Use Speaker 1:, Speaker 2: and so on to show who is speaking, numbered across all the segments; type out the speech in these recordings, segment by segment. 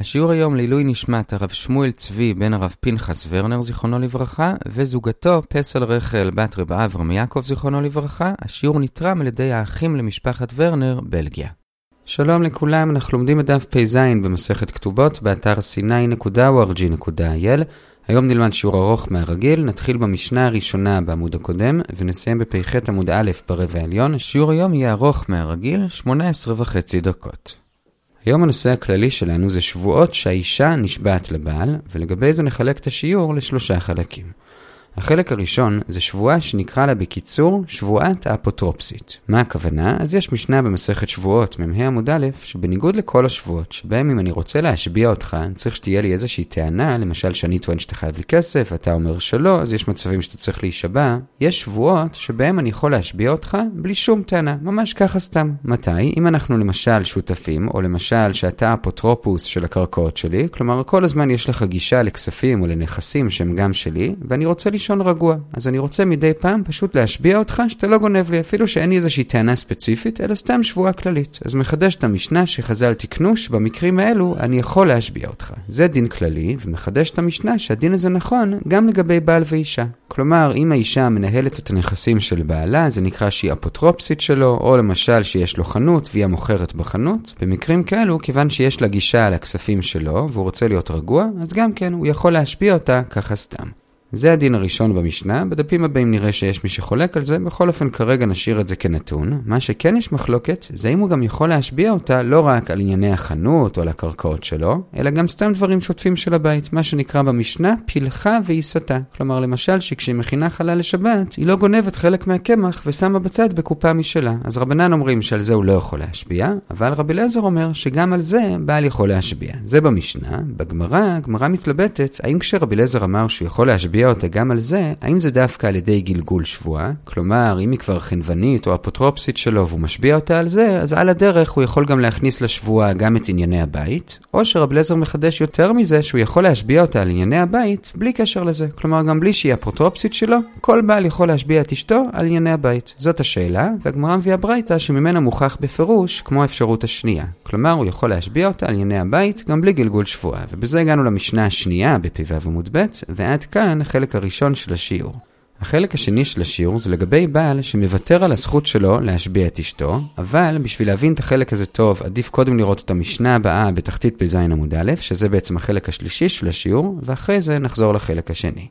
Speaker 1: השיעור היום לעילוי נשמת הרב שמואל צבי בן הרב פנחס ורנר זיכרונו לברכה וזוגתו פסל רחל בת רב אברהם יעקב זיכרונו לברכה. השיעור נתרם על ידי האחים למשפחת ורנר, בלגיה. שלום לכולם, אנחנו לומדים את דף פ"ז במסכת כתובות באתר sny.org.il היום נלמד שיעור ארוך מהרגיל, נתחיל במשנה הראשונה בעמוד הקודם ונסיים בפ"ח עמוד א' ברבע העליון. שיעור היום יהיה ארוך מהרגיל, 18 וחצי דקות. היום הנושא הכללי שלנו זה שבועות שהאישה נשבעת לבעל, ולגבי זה נחלק את השיעור לשלושה חלקים. החלק הראשון זה שבועה שנקרא לה בקיצור שבועת האפוטרופסית. מה הכוונה? אז יש משנה במסכת שבועות, מ"ה עמוד א', שבניגוד לכל השבועות, שבהם אם אני רוצה להשביע אותך, אני צריך שתהיה לי איזושהי טענה, למשל שאני טוען שאתה חייב לי כסף, אתה אומר שלא, אז יש מצבים שאתה צריך להישבע. יש שבועות שבהם אני יכול להשביע אותך בלי שום טענה, ממש ככה סתם. מתי? אם אנחנו למשל שותפים, או למשל שאתה אפוטרופוס של הקרקעות שלי, כלומר כל הזמן יש לך גישה לכספים או לנכסים שהם גם שלי, ואני רוצה לישון רגוע. אז אני רוצה מדי פעם פשוט להשביע אותך שאתה לא גונב לי, אפילו שאין לי איזושהי טענה ספציפית, אלא סתם שבועה כללית. אז מחדש את המשנה שחז"ל תיקנו שבמקרים האלו אני יכול להשביע אותך. זה דין כללי, ומחדש את המשנה שהדין הזה נכון גם לגבי בעל ואישה. כלומר, אם האישה מנהלת את הנכסים של בעלה, זה נקרא שהיא אפוטרופסית שלו, או למשל שיש לו חנות והיא המוכרת בחנות. במקרים כאלו, כיוון שיש לה גישה על הכספים שלו, והוא רוצה להיות רגוע, אז גם כן, הוא יכול להשביע אותה ככה סתם. זה הדין הראשון במשנה, בדפים הבאים נראה שיש מי שחולק על זה, בכל אופן כרגע נשאיר את זה כנתון. מה שכן יש מחלוקת, זה אם הוא גם יכול להשביע אותה לא רק על ענייני החנות או על הקרקעות שלו, אלא גם סתם דברים שוטפים של הבית, מה שנקרא במשנה פילחה ועיסתה. כלומר, למשל שכשהיא מכינה חלה לשבת, היא לא גונבת חלק מהקמח ושמה בצד בקופה משלה. אז רבנן אומרים שעל זה הוא לא יכול להשביע, אבל רבי אליעזר אומר שגם על זה בעל יכול להשביע. זה במשנה, בגמרא, הגמרא מתלבטת, האם כשרבי אמר להשביע להשביע אותה גם על זה, האם זה דווקא על ידי גלגול שבועה? כלומר, אם היא כבר חנוונית או אפוטרופסית שלו והוא משביע אותה על זה, אז על הדרך הוא יכול גם להכניס לשבועה גם את ענייני הבית, או שרב לזר מחדש יותר מזה שהוא יכול להשביע אותה על ענייני הבית בלי קשר לזה. כלומר, גם בלי שהיא אפוטרופסית שלו, כל בעל יכול להשביע את אשתו על ענייני הבית. זאת השאלה, והגמרא מביאה ברייתא שממנה מוכח בפירוש כמו האפשרות השנייה. כלומר, הוא יכול להשביע אותה על ענייני הבית גם בלי גלגול שבועה. ובזה הגענו למשנה השנייה בפ"ו עמוד ב', ועד כאן החלק הראשון של השיעור. החלק השני של השיעור זה לגבי בעל שמוותר על הזכות שלו להשביע את אשתו, אבל בשביל להבין את החלק הזה טוב, עדיף קודם לראות את המשנה הבאה בתחתית פ"ז עמוד א', שזה בעצם החלק השלישי של השיעור, ואחרי זה נחזור לחלק השני.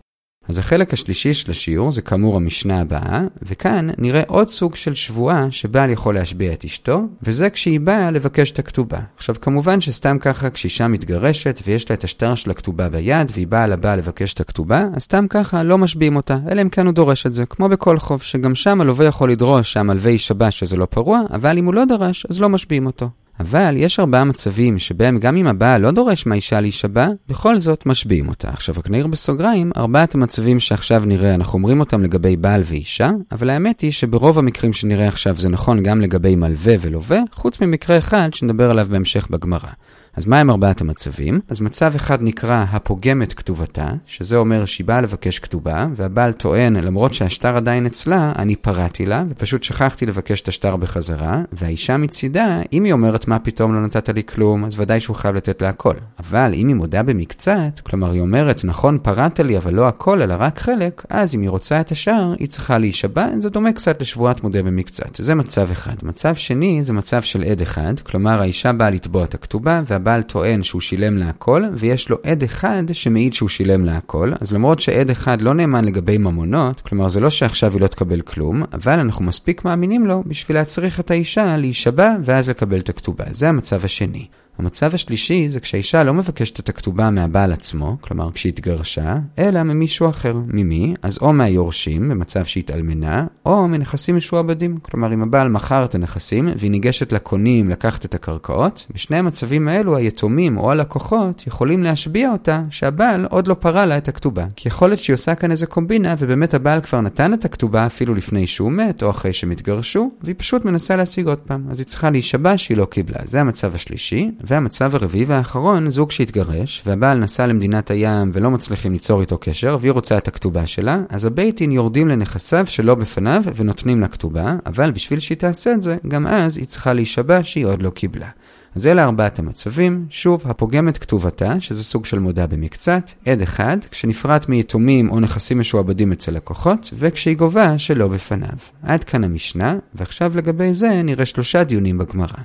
Speaker 1: אז החלק השלישי של השיעור זה כאמור המשנה הבאה, וכאן נראה עוד סוג של שבועה שבעל יכול להשביע את אשתו, וזה כשהיא באה לבקש את הכתובה. עכשיו כמובן שסתם ככה כשאישה מתגרשת ויש לה את השטר של הכתובה ביד, והיא באה לבעל לבקש את הכתובה, אז סתם ככה לא משביעים אותה, אלא אם כן הוא דורש את זה, כמו בכל חוב, שגם שם הלווה יכול לדרוש שהמלווה יישבע שזה לא פרוע, אבל אם הוא לא דרש, אז לא משביעים אותו. אבל יש ארבעה מצבים שבהם גם אם הבעל לא דורש מהאישה להישבע, בכל זאת משביעים אותה. עכשיו רק נעיר בסוגריים, ארבעת המצבים שעכשיו נראה, אנחנו אומרים אותם לגבי בעל ואישה, אבל האמת היא שברוב המקרים שנראה עכשיו זה נכון גם לגבי מלווה ולווה, חוץ ממקרה אחד שנדבר עליו בהמשך בגמרא. אז מה הם ארבעת המצבים? אז מצב אחד נקרא הפוגם את כתובתה, שזה אומר שהיא באה לבקש כתובה, והבעל טוען, למרות שהשטר עדיין אצלה, אני פרעתי לה, ופשוט שכחתי לבקש את השטר בחזרה, והאישה מצידה, אם היא אומרת מה פתאום לא נתת לי כלום, אז ודאי שהוא חייב לתת לה הכל. אבל אם היא מודה במקצת, כלומר היא אומרת, נכון פרעת לי, אבל לא הכל, אלא רק חלק, אז אם היא רוצה את השאר, היא צריכה להישבע, זה דומה קצת לשבועת מודה במקצת. זה מצב אחד. מצב שני, זה מצב של עד אחד, כלומר האישה באה לתבוע את הכתובה, הבעל טוען שהוא שילם לה הכל, ויש לו עד אחד שמעיד שהוא שילם לה הכל, אז למרות שעד אחד לא נאמן לגבי ממונות, כלומר זה לא שעכשיו היא לא תקבל כלום, אבל אנחנו מספיק מאמינים לו בשביל להצריך את האישה להישבע ואז לקבל את הכתובה. זה המצב השני. המצב השלישי זה כשהאישה לא מבקשת את הכתובה מהבעל עצמו, כלומר כשהיא התגרשה, אלא ממישהו אחר. ממי? אז או מהיורשים, במצב שהתאלמנה, או מנכסים משועבדים. כלומר, אם הבעל מכר את הנכסים, והיא ניגשת לקונים לקחת את הקרקעות, בשני המצבים האלו היתומים או הלקוחות יכולים להשביע אותה שהבעל עוד לא פרה לה את הכתובה. כי יכול להיות שהיא עושה כאן איזה קומבינה, ובאמת הבעל כבר נתן את הכתובה אפילו לפני שהוא מת, או אחרי שהם התגרשו, והיא פשוט מנסה להשיג עוד פעם. אז היא צריכה להישבע שהיא לא קיבלה. זה המצב השלישי. והמצב הרביעי והאחרון, זוג שהתגרש, והבעל נסע למדינת הים ולא מצליחים ליצור איתו קשר, והיא רוצה את הכתובה שלה, אז הבייטין יורדים לנכסיו שלא בפניו ונותנים לה כתובה, אבל בשביל שהיא תעשה את זה, גם אז היא צריכה להישבע שהיא עוד לא קיבלה. אז אלה ארבעת המצבים, שוב, הפוגמת כתובתה, שזה סוג של מודה במקצת, עד אחד, כשנפרט מיתומים או נכסים משועבדים אצל לקוחות, וכשהיא גובה שלא בפניו. עד כאן המשנה, ועכשיו לגבי זה נראה שלושה דיונים בגמרא.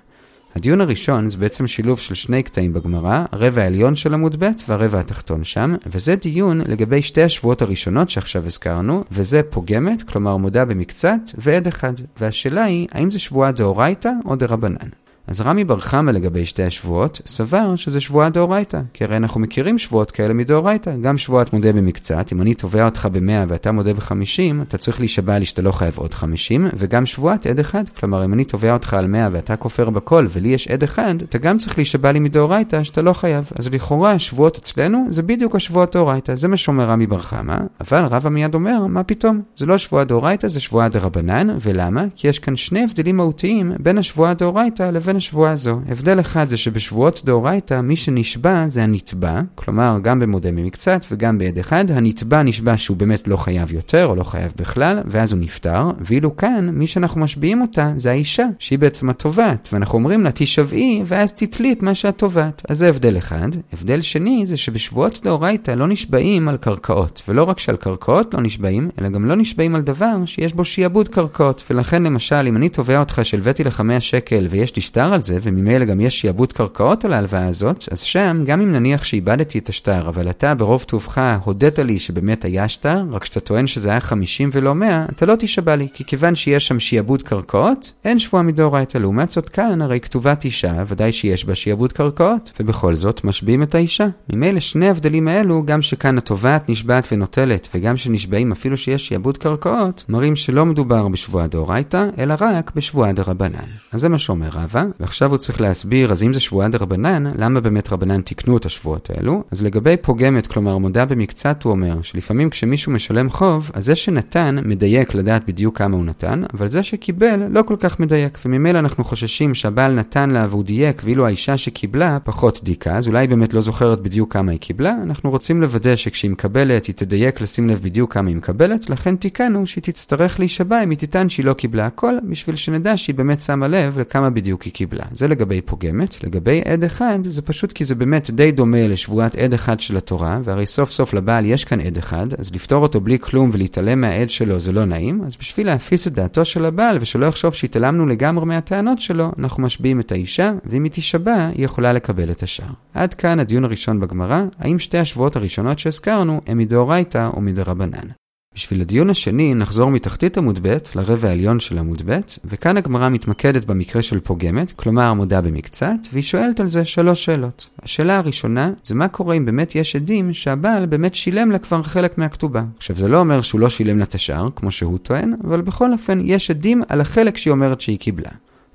Speaker 1: הדיון הראשון זה בעצם שילוב של שני קטעים בגמרא, הרבע העליון של עמוד ב' והרבע התחתון שם, וזה דיון לגבי שתי השבועות הראשונות שעכשיו הזכרנו, וזה פוגמת, כלומר מודה במקצת, ועד אחד. והשאלה היא, האם זה שבועה דאורייתא או דרבנן? אז רמי בר חמא לגבי שתי השבועות, סבר שזה שבועה דאורייתא, כי הרי אנחנו מכירים שבועות כאלה מדאורייתא, גם שבועת מודה במקצת, אם אני תובע אותך ב-100 ואתה מודה ב-50, אתה צריך להישבע לי שאתה לא חייב עוד 50, וגם שבועת עד אחד, כלומר אם אני תובע אותך על 100 ואתה כופר בכל ולי יש עד אחד, אתה גם צריך להישבע לי מדאורייתא שאתה לא חייב. אז לכאורה השבועות אצלנו זה בדיוק השבועות דאורייתא, זה מה שאומר רמי בר חמא, אבל רבא מיד אומר, מה פתאום? זה לא שבועה דאורייתא, זה שבועה דרבנן, ולמה? כי יש כאן שני הבדלים מהותיים בין השבועה דאורייתא לבין השבועה הזו. הבדל אחד זה שבשבועות דאורייתא מי שנשבע זה הנתבע, כלומר גם במודה ממקצת וגם בעד אחד, הנתבע נשבע שהוא באמת לא חייב יותר או לא חייב בכלל, ואז הוא נפטר, ואילו כאן מי שאנחנו משביעים אותה זה האישה, שהיא בעצם התובעת, ואנחנו אומרים לה תישבעי ואז תתלי את מה שאת תובעת. אז זה הבדל אחד. הבדל שני זה שבשבועות דאורייתא לא נשבעים על קרקעות, ולא רק שעל קרקעות לא נשבעים, אלא גם לא נשבעים על דבר שיש בו שיעבוד קרקעות, ולכן למשל אם אני תובע אותך שהלוויתי לך 100 שקל ויש לי שטר על זה, וממילא גם יש שיעבוד קרקעות על ההלוואה הזאת, אז שם, גם אם נניח שאיבדתי את השטר, אבל אתה ברוב טובך הודית לי שבאמת היה שטר, רק שאתה טוען שזה היה 50 ולא 100, אתה לא תישבע לי, כי כיוון שיש שם שיעבוד קרקעות, אין שבועה מדאורייתא. לעומת זאת כאן, הרי כתובת אישה, ודאי שיש בה שיעבוד קרקעות, ובכל זאת משביעים את האישה. ממילא שני ההבדלים האלו, גם שכאן התובעת נשבעת ונוטלת, וגם שנשבעים אפילו שיש שיעבוד קרקעות, מראים שלא מדובר בשבועה דאורייתא, אלא רק בשבועה דרבנן. אז זה מה שאומר רבא, ועכשיו הוא צריך להסביר, אז אם זה שבועה דרבנן, למה באמת רבנן תיקנו את השבועות האלו? אז לגבי פוגמת, כלומר מודה במקצת, הוא אומר, שלפעמים כשמישהו משלם חוב, אז זה שנתן מדייק לדעת בדיוק כמה הוא נתן, אבל זה שקיבל לא כל כך מדייק, וממילא אנחנו חוששים שהבעל נתן לה והוא דייק, ואילו האישה שקיבלה פחות דייקה, אז אולי היא באמת לא זוכרת בדיוק כמה היא קיבלה, אנחנו רוצים לוודא שכשהיא מקבלת, היא תדייק לשים לב בדיוק כמה היא מקבלת, לכן תיקנו שהיא תצטרך להישבע אם היא תטען שהיא לא קיבלה הכל, בשביל שנדע שהיא באמת שמה לב לכמה בדיוק היא קיבלה. זה לגבי פוגמת. לגבי עד אחד, זה פשוט כי זה באמת די דומה לשבועת עד אחד של התורה, והרי סוף סוף לבעל יש כאן עד אחד, אז לפתור אותו בלי כלום ולהתעלם מהעד שלו זה לא נעים, אז בשביל להפיס את דעתו של הבעל ושלא יחשוב שהתעלמנו לגמרי מהטענות שלו, אנחנו משביעים את האישה, ואם היא תישבע, היא יכולה לקבל את השאר. עד כאן הדיון הראשון בגמרא, האם שתי השבועות הראשונות שהזכרנו הם מדאורייתא או מדרבנן. בשביל הדיון השני נחזור מתחתית עמוד ב' לרבע העליון של עמוד ב', וכאן הגמרא מתמקדת במקרה של פוגמת, כלומר מודה במקצת, והיא שואלת על זה שלוש שאלות. השאלה הראשונה זה מה קורה אם באמת יש עדים שהבעל באמת שילם לה כבר חלק מהכתובה. עכשיו זה לא אומר שהוא לא שילם לה את השאר, כמו שהוא טוען, אבל בכל אופן יש עדים על החלק שהיא אומרת שהיא קיבלה.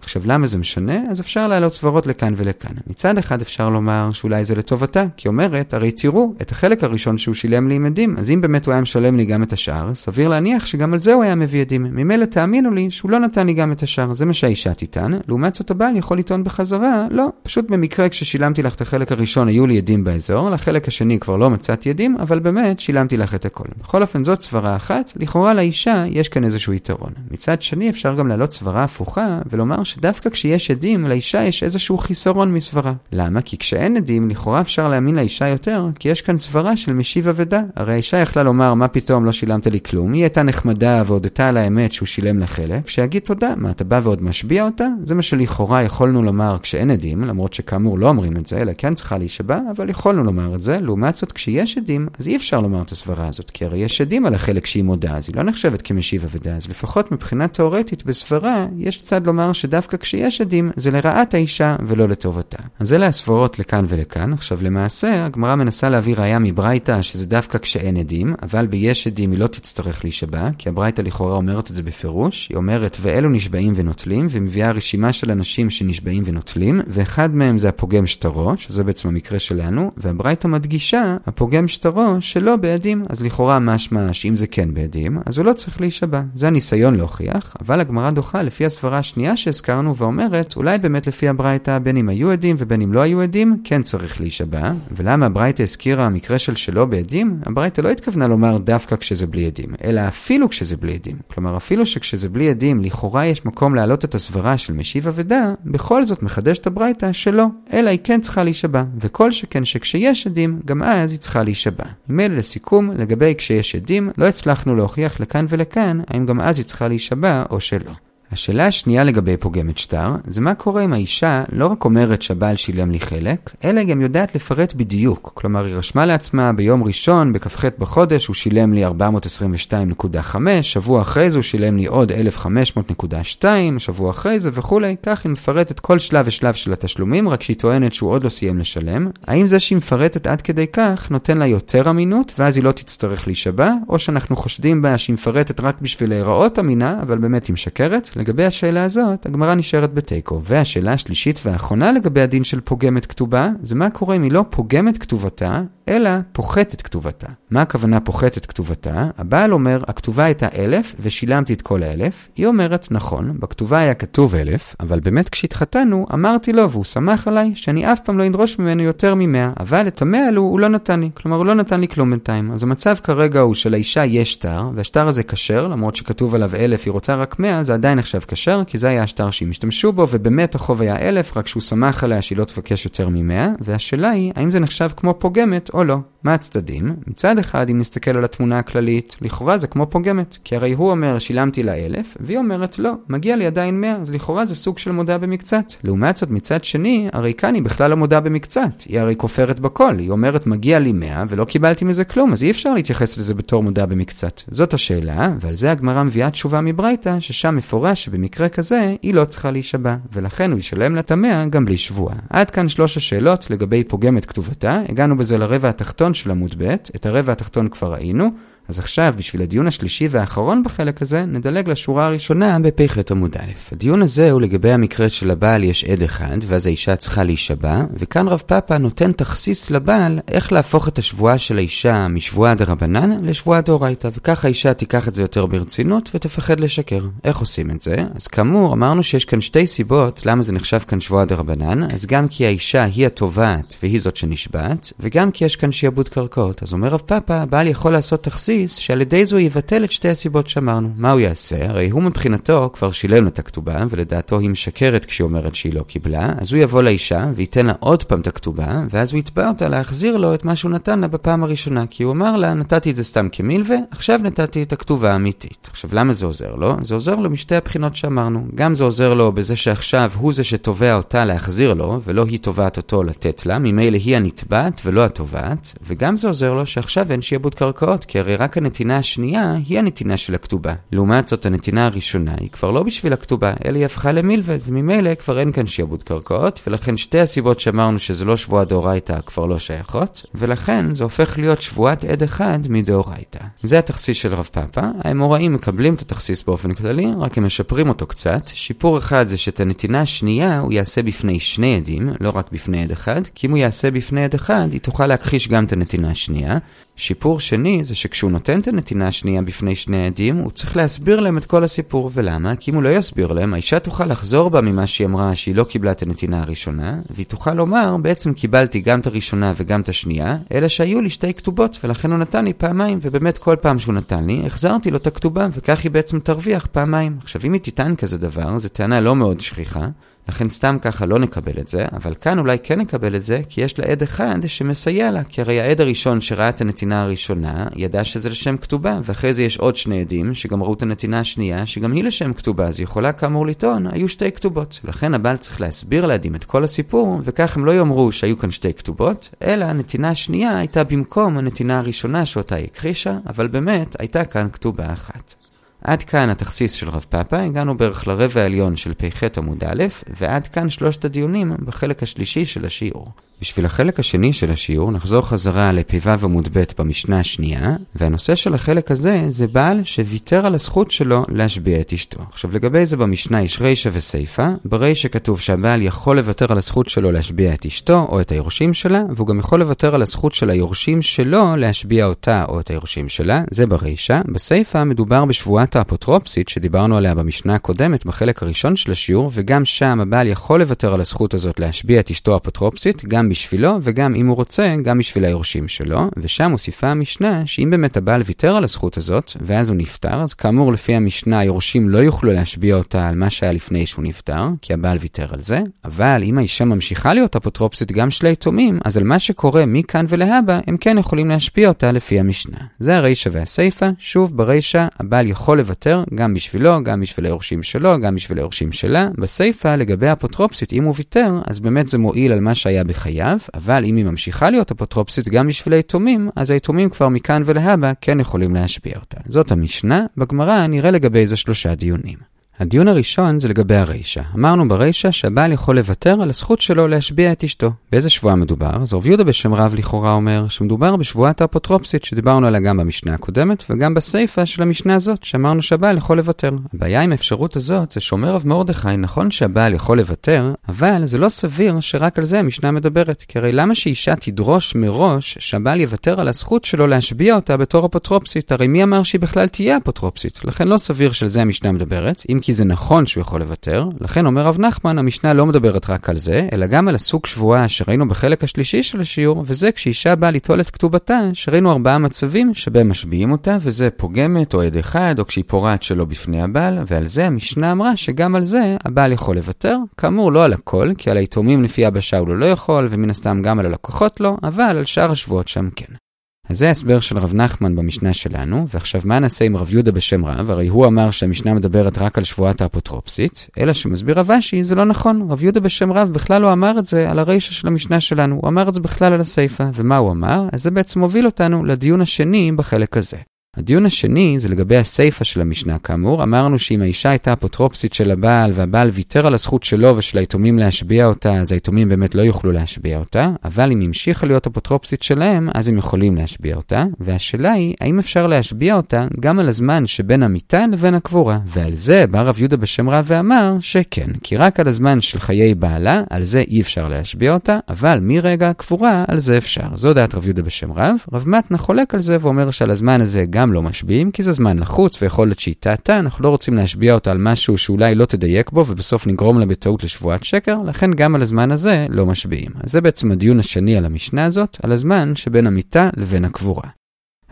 Speaker 1: עכשיו, למה זה משנה? אז אפשר להעלות סברות לכאן ולכאן. מצד אחד אפשר לומר שאולי זה לטובתה, כי אומרת, הרי תראו, את החלק הראשון שהוא שילם לי עם עדים, אז אם באמת הוא היה משלם לי גם את השאר, סביר להניח שגם על זה הוא היה מביא עדים. ממילא תאמינו לי שהוא לא נתן לי גם את השאר, זה מה שהאישה תטען. לעומת זאת הבעל יכול לטעון בחזרה, לא, פשוט במקרה כששילמתי לך את החלק הראשון היו לי עדים באזור, לחלק השני כבר לא מצאתי עדים, אבל באמת שילמתי לך את הכל. בכל אופן זאת סברה אחת, לכאורה לאישה יש כאן איזשהו יתרון. מצד שני אפשר גם להעלות סברה הפוכה ולומר שדווקא כשיש עדים, לאישה יש איזשהו חיסרון מסברה. למה? כי כשאין עדים, לכאורה אפשר להאמין לאישה יותר, כי יש כאן סברה של משיב אבדה. הרי האישה יכלה לומר, מה פתאום לא שילמת לי כלום, היא הייתה נחמדה והודתה על האמת שהוא שילם לה חלק, שיגיד תודה, מה אתה בא ועוד משביע אותה? זה מה שלכאורה יכולנו לומר כשאין עדים, למרות שכאמור לא אומרים את זה, אלא כן צריכה להישבע, אבל יכולנו לומר את זה. לעומת זאת, כשיש עדים, אז אי אפשר לומר את הסברה הזאת, כי הרי יש עדים על החלק שהיא מודה, אז היא לא נחשבת כמשיב אבדה, אז לפחות מבחינה תאורטית בסברה, יש צד לומר שדווקא דווקא כשיש עדים, זה לרעת האישה ולא לטובתה. אז אלה הסברות לכאן ולכאן. עכשיו למעשה, הגמרא מנסה להביא ראיה מברייתא שזה דווקא כשאין עדים, אבל ביש עדים היא לא תצטרך להישבע, כי הברייתא לכאורה אומרת את זה בפירוש. היא אומרת, ואלו נשבעים ונוטלים, ומביאה רשימה של אנשים שנשבעים ונוטלים, ואחד מהם זה הפוגם שטרו, שזה בעצם המקרה שלנו, והברייתא מדגישה, הפוגם שטרו שלא בעדים, אז לכאורה משמע שאם זה כן בעדים, אז הוא לא צריך להישבע. זה הניסיון להוכיח, אבל הגמרא דוחה לפי הסברה השנייה שהזכרנו שהזכרנו ואומרת, אולי באמת לפי הברייתא, בין אם היו עדים ובין אם לא היו עדים, כן צריך להישבע. ולמה הברייתא הזכירה המקרה של שלא בעדים? הברייתא לא התכוונה לומר דווקא כשזה בלי עדים, אלא אפילו כשזה בלי עדים. כלומר, אפילו שכשזה בלי עדים, לכאורה יש מקום להעלות את הסברה של משיב אבדה, בכל זאת מחדשת הברייתא שלא, אלא היא כן צריכה להישבע. וכל שכן שכשיש עדים, גם אז היא צריכה להישבע. ממילא לסיכום, לגבי כשיש עדים, לא הצלחנו להוכיח לכאן ולכאן, האם גם אז היא צריכה להישבע או שלא. השאלה השנייה לגבי פוגמת שטר, זה מה קורה אם האישה לא רק אומרת שהבעל שילם לי חלק, אלא גם יודעת לפרט בדיוק. כלומר, היא רשמה לעצמה ביום ראשון, בכ"ח בחודש, הוא שילם לי 422.5, שבוע אחרי זה הוא שילם לי עוד 1,500.2, שבוע אחרי זה וכולי, כך היא מפרטת כל שלב ושלב של התשלומים, רק שהיא טוענת שהוא עוד לא סיים לשלם. האם זה שהיא מפרטת עד כדי כך, נותן לה יותר אמינות, ואז היא לא תצטרך להישבע, או שאנחנו חושדים בה שהיא מפרטת רק בשביל להיראות אמינה, אבל באמת היא משקרת? לגבי השאלה הזאת, הגמרא נשארת בתיקו. והשאלה השלישית והאחרונה לגבי הדין של פוגמת כתובה, זה מה קורה אם היא לא פוגמת כתובתה, אלא פוחתת כתובתה. מה הכוונה פוחתת כתובתה? הבעל אומר, הכתובה הייתה אלף ושילמתי את כל האלף. היא אומרת, נכון, בכתובה היה כתוב אלף, אבל באמת כשהתחתנו, אמרתי לו והוא שמח עליי שאני אף פעם לא אדרוש ממנו יותר ממאה, אבל את המאה האלו הוא לא נתן לי. כלומר, הוא לא נתן לי כלום בינתיים. אז המצב כרגע הוא שלאישה יש שטר, והשטר הזה כשר, למרות שכתוב עליו אלף, היא רוצה רק מאה, זה עדיין נחשב כשר, כי זה היה השטר שהם השתמשו בו, ובאמת החוב היה אלף, רק שהוא שמח עליה שהיא לא תבקש יותר ממאה, והשאלה היא, האם זה נחשב כמו פוגמת או לא. מה הצדדים? מצד אחד, אם נסתכל על התמונה הכללית, לכאורה זה כמו פוגמת. כי הרי הוא אומר, שילמתי לה אלף, והיא אומרת, לא, מגיע לי עדיין מאה, אז לכאורה זה סוג של מודה במקצת. לעומת זאת, מצד שני, הרי כאן היא בכלל לא מודה במקצת. היא הרי כופרת בכל. היא אומרת, מגיע לי מאה, ולא קיבלתי מזה כלום, אז אי אפשר להתייחס לזה בתור מודה במקצת. זאת השאלה, ועל זה הגמרא מביאה תשובה מברייתא, ששם מפורש שבמקרה כזה, היא לא צריכה להישבע, ולכן הוא ישלם לה את המאה גם בלי שבוע. עד כאן שלוש השאלות לגבי פוגמת כתובתה, הגענו בזה לרבע התחתון של עמוד ב', את הרבע התחתון כבר ראינו, אז עכשיו, בשביל הדיון השלישי והאחרון בחלק הזה, נדלג לשורה הראשונה בפ"ח עמוד א'. הדיון הזה הוא לגבי המקרה שלבעל יש עד אחד, ואז האישה צריכה להישבע, וכאן רב פאפה נותן תכסיס לבעל איך להפוך את השבועה של האישה משבועה דרבנן לשבועה דאורייתא, וכך האישה תיקח את זה יותר ברצינות ותפחד לשקר. איך עושים את זה? אז כאמור, אמרנו שיש כאן שתי סיבות למה זה נחשב כאן שבועה דרבנן, אז גם כי האישה היא התובעת והיא זאת שנשבעת, וגם כי יש כאן שיעבוד קרקעות. אז אומר רב פאפה, הבעל יכול לעשות תכסיס בסיס שעל ידי זה הוא יבטל את שתי הסיבות שאמרנו. מה הוא יעשה? הרי הוא מבחינתו כבר שילם את הכתובה, ולדעתו היא משקרת כשהיא אומרת שהיא לא קיבלה, אז הוא יבוא לאישה וייתן לה עוד פעם את הכתובה, ואז הוא יתבע אותה להחזיר לו את מה שהוא נתן לה בפעם הראשונה, כי הוא אמר לה, נתתי את זה סתם כמילווה, עכשיו נתתי את הכתובה האמיתית. עכשיו, למה זה עוזר לו? זה עוזר לו משתי הבחינות שאמרנו. גם זה עוזר לו בזה שעכשיו הוא זה שתובע אותה להחזיר לו, ולא היא תובעת אותו לתת לה, ממילא היא הנתבעת ולא התובעת, וגם זה עוזר לו שעכשיו אין שיעבוד קרקעות, כי הרי רק רק הנתינה השנייה היא הנתינה של הכתובה. לעומת זאת, הנתינה הראשונה היא כבר לא בשביל הכתובה, אלא היא הפכה למילווה, וממילא כבר אין כאן שיעבוד קרקעות, ולכן שתי הסיבות שאמרנו שזה לא שבועה דאורייתא כבר לא שייכות, ולכן זה הופך להיות שבועת עד אחד מדאורייתא. זה התכסיס של רב פאפה, האמוראים מקבלים את התכסיס באופן כללי, רק הם משפרים אותו קצת. שיפור אחד זה שאת הנתינה השנייה הוא יעשה בפני שני עדים, לא רק בפני עד אחד, כי אם הוא יעשה בפני עד אחד, היא תוכל להכחיש גם את הנתינה השנייה. שיפור שני זה שכשהוא נותן את הנתינה השנייה בפני שני עדים, הוא צריך להסביר להם את כל הסיפור. ולמה? כי אם הוא לא יסביר להם, האישה תוכל לחזור בה ממה שהיא אמרה שהיא לא קיבלה את הנתינה הראשונה, והיא תוכל לומר, בעצם קיבלתי גם את הראשונה וגם את השנייה, אלא שהיו לי שתי כתובות, ולכן הוא נתן לי פעמיים, ובאמת כל פעם שהוא נתן לי, החזרתי לו את הכתובה, וכך היא בעצם תרוויח פעמיים. עכשיו, אם היא תטען כזה דבר, זו טענה לא מאוד שכיחה, לכן סתם ככה לא נקבל את זה, אבל כאן אולי כן נקבל את זה, כי יש לה עד אחד שמסייע לה, כי הרי העד הראשון שראה את הנתינה הראשונה, ידע שזה לשם כתובה, ואחרי זה יש עוד שני עדים, שגם ראו את הנתינה השנייה, שגם היא לשם כתובה, אז יכולה כאמור לטעון, היו שתי כתובות. לכן הבעל צריך להסביר לעדים את כל הסיפור, וכך הם לא יאמרו שהיו כאן שתי כתובות, אלא הנתינה השנייה הייתה במקום הנתינה הראשונה שאותה היא הכחישה, אבל באמת הייתה כאן כתובה אחת. עד כאן התכסיס של רב פאפה, הגענו בערך לרבע העליון של פ"ח עמוד א', ועד כאן שלושת הדיונים בחלק השלישי של השיעור. בשביל החלק השני של השיעור נחזור חזרה לפ"ו עמוד ב' במשנה השנייה, והנושא של החלק הזה זה בעל שוויתר על הזכות שלו להשביע את אשתו. עכשיו לגבי זה במשנה יש רישא וסיפא, ברישא כתוב שהבעל יכול לוותר על הזכות שלו להשביע את אשתו או את היורשים שלה, והוא גם יכול לוותר על הזכות של היורשים שלו להשביע אותה או את היורשים שלה, זה ברישא. בסיפא מדובר בשבועת האפוטרופסית שדיברנו עליה במשנה הקודמת בחלק הראשון של השיעור, וגם שם הבעל יכול לוותר על הזכות הזאת להשביע את אשתו האפוטרופסית, גם בשבילו, וגם אם הוא רוצה, גם בשביל היורשים שלו. ושם מוסיפה המשנה, שאם באמת הבעל ויתר על הזכות הזאת, ואז הוא נפטר, אז כאמור לפי המשנה היורשים לא יוכלו להשביע אותה על מה שהיה לפני שהוא נפטר, כי הבעל ויתר על זה. אבל אם האישה ממשיכה להיות אפוטרופסית גם של היתומים, אז על מה שקורה מכאן ולהבא, הם כן יכולים להשפיע אותה לפי המשנה. זה הרישא והסיפא, שוב ברישא, הבעל יכול לוותר גם בשבילו, גם בשביל היורשים שלו, גם בשביל היורשים שלה. בסיפא, לגבי האפוטרופסית, אם הוא ויתר, אז באמת זה מועיל על מה שהיה בחייו. חייב, אבל אם היא ממשיכה להיות אפוטרופסית גם בשביל היתומים, אז היתומים כבר מכאן ולהבא כן יכולים להשפיע אותה. זאת המשנה, בגמרא נראה לגבי זה שלושה דיונים. הדיון הראשון זה לגבי הרישא. אמרנו ברישא שהבעל יכול לוותר על הזכות שלו להשביע את אשתו. באיזה שבועה מדובר? אז רב יהודה בשם רב לכאורה אומר שמדובר בשבועת האפוטרופסית שדיברנו עליה גם במשנה הקודמת וגם בסיפא של המשנה הזאת שאמרנו שהבעל יכול לוותר. הבעיה עם האפשרות הזאת זה שאומר רב מרדכי נכון שהבעל יכול לוותר, אבל זה לא סביר שרק על זה המשנה מדברת. כי הרי למה שאישה תדרוש מראש שהבעל יוותר על הזכות שלו להשביע אותה בתור אפוטרופסית? הרי מי אמר שהיא בכלל תהיה אפוטרופסית? לכן לא סביר שעל זה המשנה מדברת. אם כי זה נכון שהוא יכול לוותר, לכן אומר רב נחמן, המשנה לא מדברת רק על זה, אלא גם על הסוג שבועה שראינו בחלק השלישי של השיעור, וזה כשאישה באה ליטול את כתובתה, שראינו ארבעה מצבים שבהם משביעים אותה, וזה פוגמת או עד אחד, או כשהיא פורעת שלא בפני הבעל, ועל זה המשנה אמרה שגם על זה הבעל יכול לוותר. כאמור, לא על הכל, כי על היתומים לפי אבא שאול לא יכול, ומן הסתם גם על הלקוחות לא, אבל על שאר השבועות שם כן. אז זה ההסבר של רב נחמן במשנה שלנו, ועכשיו מה נעשה עם רב יהודה בשם רב? הרי הוא אמר שהמשנה מדברת רק על שבועת האפוטרופסית, אלא שמסביר רב אשי, זה לא נכון. רב יהודה בשם רב בכלל לא אמר את זה על הרישא של המשנה שלנו, הוא אמר את זה בכלל על הסיפא. ומה הוא אמר? אז זה בעצם מוביל אותנו לדיון השני בחלק הזה. הדיון השני זה לגבי הסיפא של המשנה כאמור. אמרנו שאם האישה הייתה אפוטרופסית של הבעל והבעל ויתר על הזכות שלו ושל היתומים להשביע אותה, אז היתומים באמת לא יוכלו להשביע אותה, אבל אם המשיכה להיות אפוטרופסית שלהם, אז הם יכולים להשביע אותה. והשאלה היא, האם אפשר להשביע אותה גם על הזמן שבין המיטה לבין הקבורה? ועל זה בא רב יהודה בשם רב ואמר שכן, כי רק על הזמן של חיי בעלה, על זה אי אפשר להשביע אותה, אבל מרגע הקבורה, על זה אפשר. זו דעת רב יהודה בשם רב. רב מתנה חולק על זה ואומר שעל הזמן הזה גם גם לא משביעים, כי זה זמן לחוץ ויכול להיות שהיא טעתה, אנחנו לא רוצים להשביע אותה על משהו שאולי לא תדייק בו ובסוף נגרום לה בטעות לשבועת שקר, לכן גם על הזמן הזה לא משביעים. אז זה בעצם הדיון השני על המשנה הזאת, על הזמן שבין המיטה לבין הקבורה.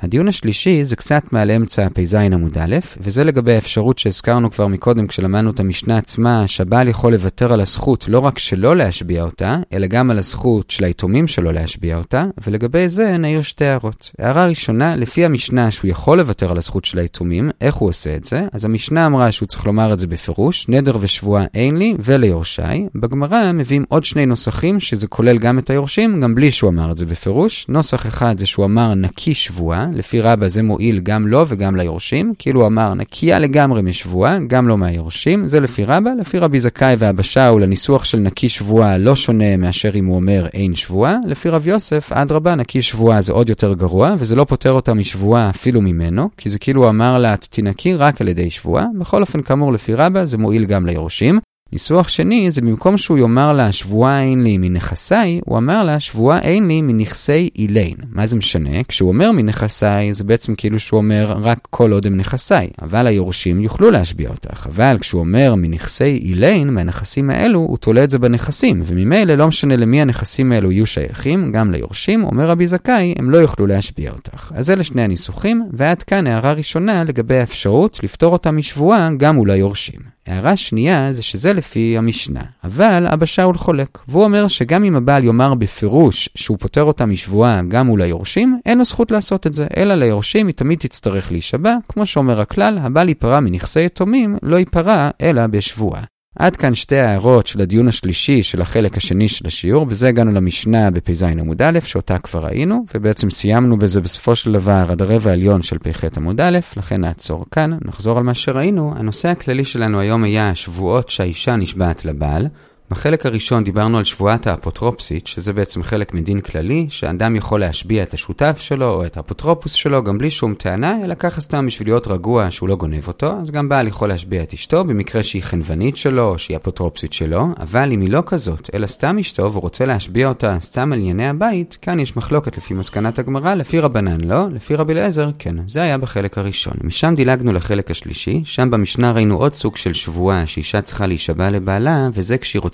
Speaker 1: הדיון השלישי זה קצת מעל אמצע פ"ז עמוד א', וזה לגבי האפשרות שהזכרנו כבר מקודם כשלמדנו את המשנה עצמה, שהבעל יכול לוותר על הזכות לא רק שלא להשביע אותה, אלא גם על הזכות של היתומים שלו להשביע אותה, ולגבי זה נעיר שתי הערות. הערה ראשונה, לפי המשנה שהוא יכול לוותר על הזכות של היתומים, איך הוא עושה את זה? אז המשנה אמרה שהוא צריך לומר את זה בפירוש, נדר ושבועה אין לי וליורשי. בגמרא מביאים עוד שני נוסחים, שזה כולל גם את היורשים, גם בלי שהוא אמר את זה בפירוש. נוסח אחד זה שהוא אמר נקי שבועה, לפי רבא זה מועיל גם לו וגם ליורשים, כאילו הוא אמר נקייה לגמרי משבועה, גם לא מהיורשים, זה לפי רבא, לפי רבי זכאי והבא שאול, הניסוח של נקי שבועה לא שונה מאשר אם הוא אומר אין שבועה, לפי רב יוסף, אדרבה, נקי שבועה זה עוד יותר גרוע, וזה לא פוטר אותה משבועה אפילו ממנו, כי זה כאילו הוא אמר לה תנקי רק על ידי שבועה, בכל אופן כאמור לפי רבא זה מועיל גם ליורשים. ניסוח שני זה במקום שהוא יאמר לה שבועה אין לי מנכסיי, הוא אמר לה שבועה אין לי מנכסי אילין. מה זה משנה? כשהוא אומר מנכסיי זה בעצם כאילו שהוא אומר רק כל עוד הם נכסיי, אבל היורשים יוכלו להשביע אותך. אבל כשהוא אומר מנכסי אילין, מהנכסים האלו, הוא תולה את זה בנכסים, וממילא לא משנה למי הנכסים האלו יהיו שייכים, גם ליורשים, אומר רבי זכאי, הם לא יוכלו להשביע אותך. אז אלה שני הניסוחים, ועד כאן הערה ראשונה לגבי האפשרות לפתור אותה משבועה גם מול היורשים. הערה שנייה זה שזה לפי המשנה, אבל אבא שאול חולק, והוא אומר שגם אם הבעל יאמר בפירוש שהוא פוטר אותה משבועה גם מול היורשים, אין לו זכות לעשות את זה, אלא ליורשים היא תמיד תצטרך להישבע, כמו שאומר הכלל, הבעל ייפרע מנכסי יתומים, לא ייפרע אלא בשבועה. עד כאן שתי ההערות של הדיון השלישי של החלק השני של השיעור, בזה הגענו למשנה בפ"ז עמוד א', שאותה כבר ראינו, ובעצם סיימנו בזה בסופו של דבר עד הרבע העליון של פ"ח עמוד א', לכן נעצור כאן, נחזור על מה שראינו. הנושא הכללי שלנו היום היה השבועות שהאישה נשבעת לבעל. בחלק הראשון דיברנו על שבועת האפוטרופסית, שזה בעצם חלק מדין כללי, שאדם יכול להשביע את השותף שלו או את האפוטרופוס שלו גם בלי שום טענה, אלא ככה סתם בשביל להיות רגוע שהוא לא גונב אותו, אז גם בעל יכול להשביע את אשתו במקרה שהיא חנוונית שלו או שהיא אפוטרופסית שלו, אבל אם היא לא כזאת, אלא סתם אשתו והוא רוצה להשביע אותה סתם על ענייני הבית, כאן יש מחלוקת לפי מסקנת הגמרא, לפי רבנן לא, לפי רבי אליעזר כן. זה היה בחלק הראשון. משם דילגנו לחלק השלישי, שם במשנה ראינו עוד סוג של שבועה שאישה צריכה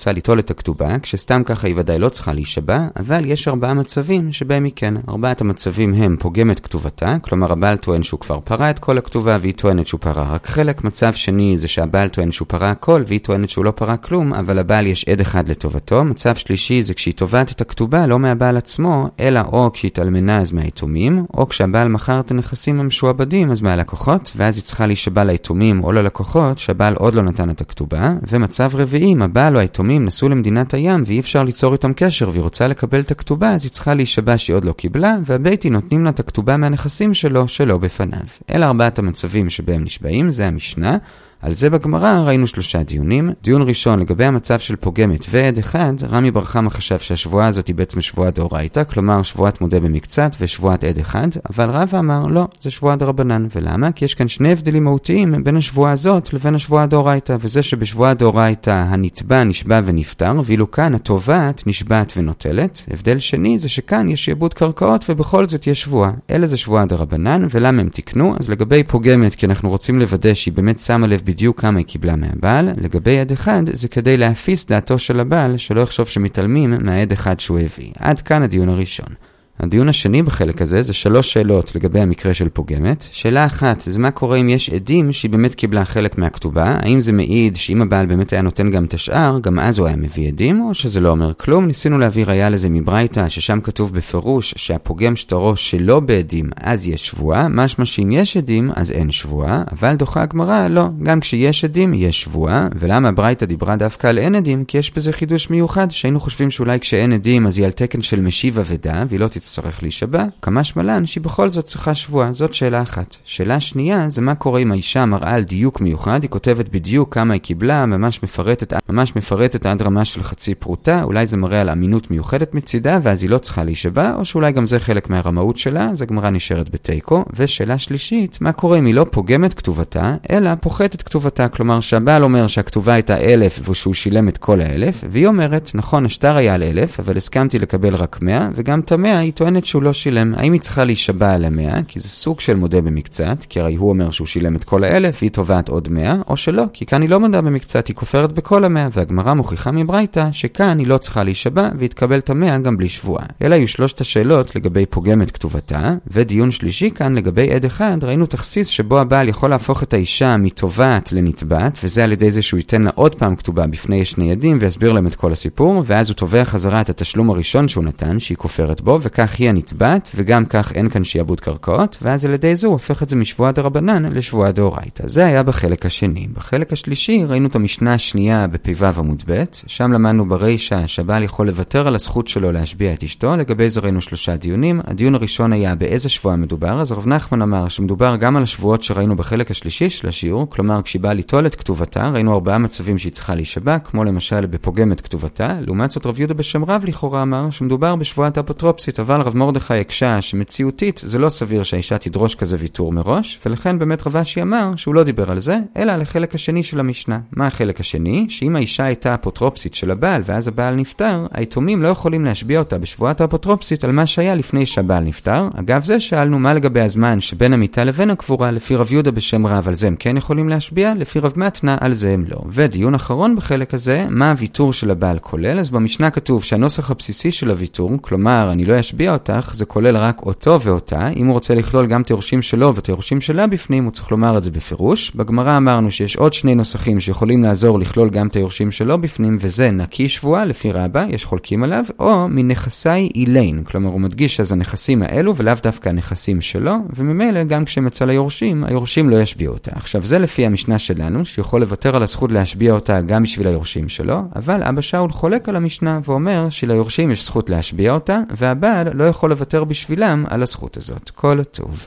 Speaker 1: רוצה ליטול את הכתובה, כשסתם ככה היא ודאי לא צריכה להישבע, אבל יש ארבעה מצבים שבהם היא כן. ארבעת המצבים הם פוגם את כתובתה, כלומר הבעל טוען שהוא כבר פרע את כל הכתובה והיא טוענת שהוא פרע רק חלק. מצב שני זה שהבעל טוען שהוא פרע הכל והיא טוענת שהוא לא פרע כלום, אבל הבעל יש עד אחד לטובתו. מצב שלישי זה כשהיא תובעת את הכתובה לא מהבעל עצמו, אלא או כשהתאלמנה אז מהיתומים, או כשהבעל מכר את הנכסים המשועבדים אז מהלקוחות, ואז היא צריכה להישבע ליתומים או ללקוחות שהבעל עוד לא נתן את הכתובה. ומצב רביעי, אם הבעל או היתומים נסעו למדינת הים ואי אפשר ליצור איתם קשר והיא רוצה לקבל את הכתובה, אז היא צריכה להישבע שהיא עוד לא קיבלה, והביתי נותנים לה את הכתובה מהנכסים שלו שלא בפניו. אלה ארבעת המצבים שבהם נשבעים, זה המשנה. על זה בגמרא ראינו שלושה דיונים. דיון ראשון לגבי המצב של פוגמת ועד אחד, רמי בר חמא חשב שהשבועה הזאת היא בעצם שבועה דאורייתא, כלומר שבועת מודה במקצת ושבועת עד אחד, אבל רבא אמר לא, זה שבועה דרבנן. ולמה? כי יש כאן שני הבדלים מהותיים בין השבועה הזאת לבין השבועה דאורייתא, וזה שבשבועה דאורייתא הנתבע נשבע ונפטר, ואילו כאן התובעת נשבעת ונוטלת. הבדל שני זה שכאן יש שיעבוד קרקעות ובכל זאת יש שבועה. אלה זה שבועה דרבנן, ולמה הם תיקנו? אז לגבי פוגמת, כי אנחנו רוצים לוודא שהיא באמת שמה לב בדיוק כמה היא קיבלה מהבעל, לגבי עד אחד זה כדי להפיס דעתו של הבעל, שלא יחשוב שמתעלמים מהעד אחד שהוא הביא. עד כאן הדיון הראשון. הדיון השני בחלק הזה זה שלוש שאלות לגבי המקרה של פוגמת. שאלה אחת זה מה קורה אם יש עדים שהיא באמת קיבלה חלק מהכתובה, האם זה מעיד שאם הבעל באמת היה נותן גם את השאר, גם אז הוא היה מביא עדים, או שזה לא אומר כלום. ניסינו להביא ראיה לזה מברייתא, ששם כתוב בפירוש שהפוגם שטרו שלא בעדים, אז יש שבועה, משמע שאם יש עדים, אז אין שבועה, אבל דוחה הגמרא, לא, גם כשיש עדים, יש שבועה, ולמה ברייתא דיברה דווקא על אין עדים? כי יש בזה חידוש מיוחד, שהיינו חושבים שאולי כשאין עדים אז היא על תקן של משיב אבדה, והיא לא תצטרך להישבע, כמה שמלן שהיא בכל זאת צריכה שבועה, זאת שאלה אחת. שאלה שנייה זה מה קורה אם האישה מראה על דיוק מיוחד, היא כותבת בדיוק כמה היא קיבלה, ממש מפרטת, ממש מפרטת עד רמה של חצי פרוטה, אולי זה מראה על אמינות מיוחדת מצידה, ואז היא לא צריכה להישבע, או שאולי גם זה חלק מהרמאות שלה, אז הגמרא נשארת בתיקו. ושאלה שלישית, מה קורה אם היא לא פוגמת כתובתה, אלא פוחתת כתובתה, כלומר שהבעל אומר שהכתובה הייתה אלף ושהוא שילם את כל האלף, והיא אומרת, נכון, השטר היה על אלף, אבל הסכמתי לקבל רק מאה, וגם את המאה טוענת שהוא לא שילם. האם היא צריכה להישבע על המאה? כי זה סוג של מודה במקצת, כי הרי הוא אומר שהוא שילם את כל האלף, והיא תובעת עוד מאה, או שלא, כי כאן היא לא מודה במקצת, היא כופרת בכל המאה, והגמרא מוכיחה מברייתא שכאן היא לא צריכה להישבע, והיא תקבל את המאה גם בלי שבועה. אלה היו שלושת השאלות לגבי פוגמת כתובתה, ודיון שלישי כאן לגבי עד אחד, ראינו תכסיס שבו הבעל יכול להפוך את האישה מתובעת לנתבעת, וזה על ידי זה שהוא ייתן לה עוד פעם כתובה בפני שני עדים ויסביר להם את כל הסיפור, ואז הוא תובע חזרה את התשלום הראשון שהוא נתן, שהיא כופרת בו, וכך היא הנתבעת, וגם כך אין כאן שיעבוד קרקעות, ואז על ידי זה הוא הופך את זה משבועה דרבנן לשבועה דאורייתא. זה היה בחלק השני. בחלק השלישי ראינו את המשנה השנייה בפ"ו עמוד ב', שם למדנו ברישא שהבעל יכול לוותר על הזכות שלו להשביע את אשתו, לגבי זה ראינו שלושה דיונים. הדיון הראשון היה באיזה שבועה מדובר, אז רב נחמן אמר שמדובר גם על השבועות שראינו בחלק השלישי של השיעור, כלומר כשהיא באה ליטול את כתובתה, ראינו ארבעה מצבים שהיא צריכה להישבע, כמו למשל בפוגם את כתובתה, לעומת זאת רב יהודה בשם רב לכאורה אמר שמדובר בשבועת אפוטרופסית, אבל רב מרדכי הקשה שמציאותית זה לא סביר שהאישה תדרוש כזה ויתור מראש, ולכן באמת רב אשי אמר שהוא לא דיבר על זה, אלא על החלק השני של המשנה. מה החלק השני? שאם האישה הייתה אפוטרופסית של הבעל ואז הבעל נפטר, היתומים לא יכולים להשביע אותה בשבועת האפוטרופסית על מה שהיה לפני שהבעל נפטר. אגב זה שאלנו מה לגבי הזמן שבין המיטה לבין הקבורה, לפי רב יהודה בשם רב על זה הם כן יכולים להשביע, לפי רב מתנה על זה הם לא. ודיון אחרון בחלק הזה, מה הוויתור של הבעל כולל? אז במשנה כתוב שהנוסח הבסיסי של הוויתור, כלומר אני לא אשביע אותך, זה כולל רק אותו ואותה. אם הוא רוצה לכלול גם את היורשים שלו ואת היורשים שלה בפנים, הוא צריך לומר את זה בפירוש. בגמרא אמרנו שיש עוד שני נוסחים שיכולים לעזור לכלול גם את היורשים שלו בפנים, וזה נקי שבועה לפי רבא, יש חולקים עליו, או מנכסי אילין, כלומר הוא מדגיש אז הנכסים האלו ולאו דווקא הנכסים שלו, וממילא גם כשהם אצל היורשים, היורשים לא ישביעו אותה. עכשיו זה לפי המשנה שלנו, שיכול לוותר על הזכות להשביע אותה גם בשביל היורשים שלו, אבל אבא שאול חולק על המשנה ואומר שליורשים יש זכות להשביע אותה, והבעל לא יכול לוותר בשבילם על הזכות הזאת. כל טוב.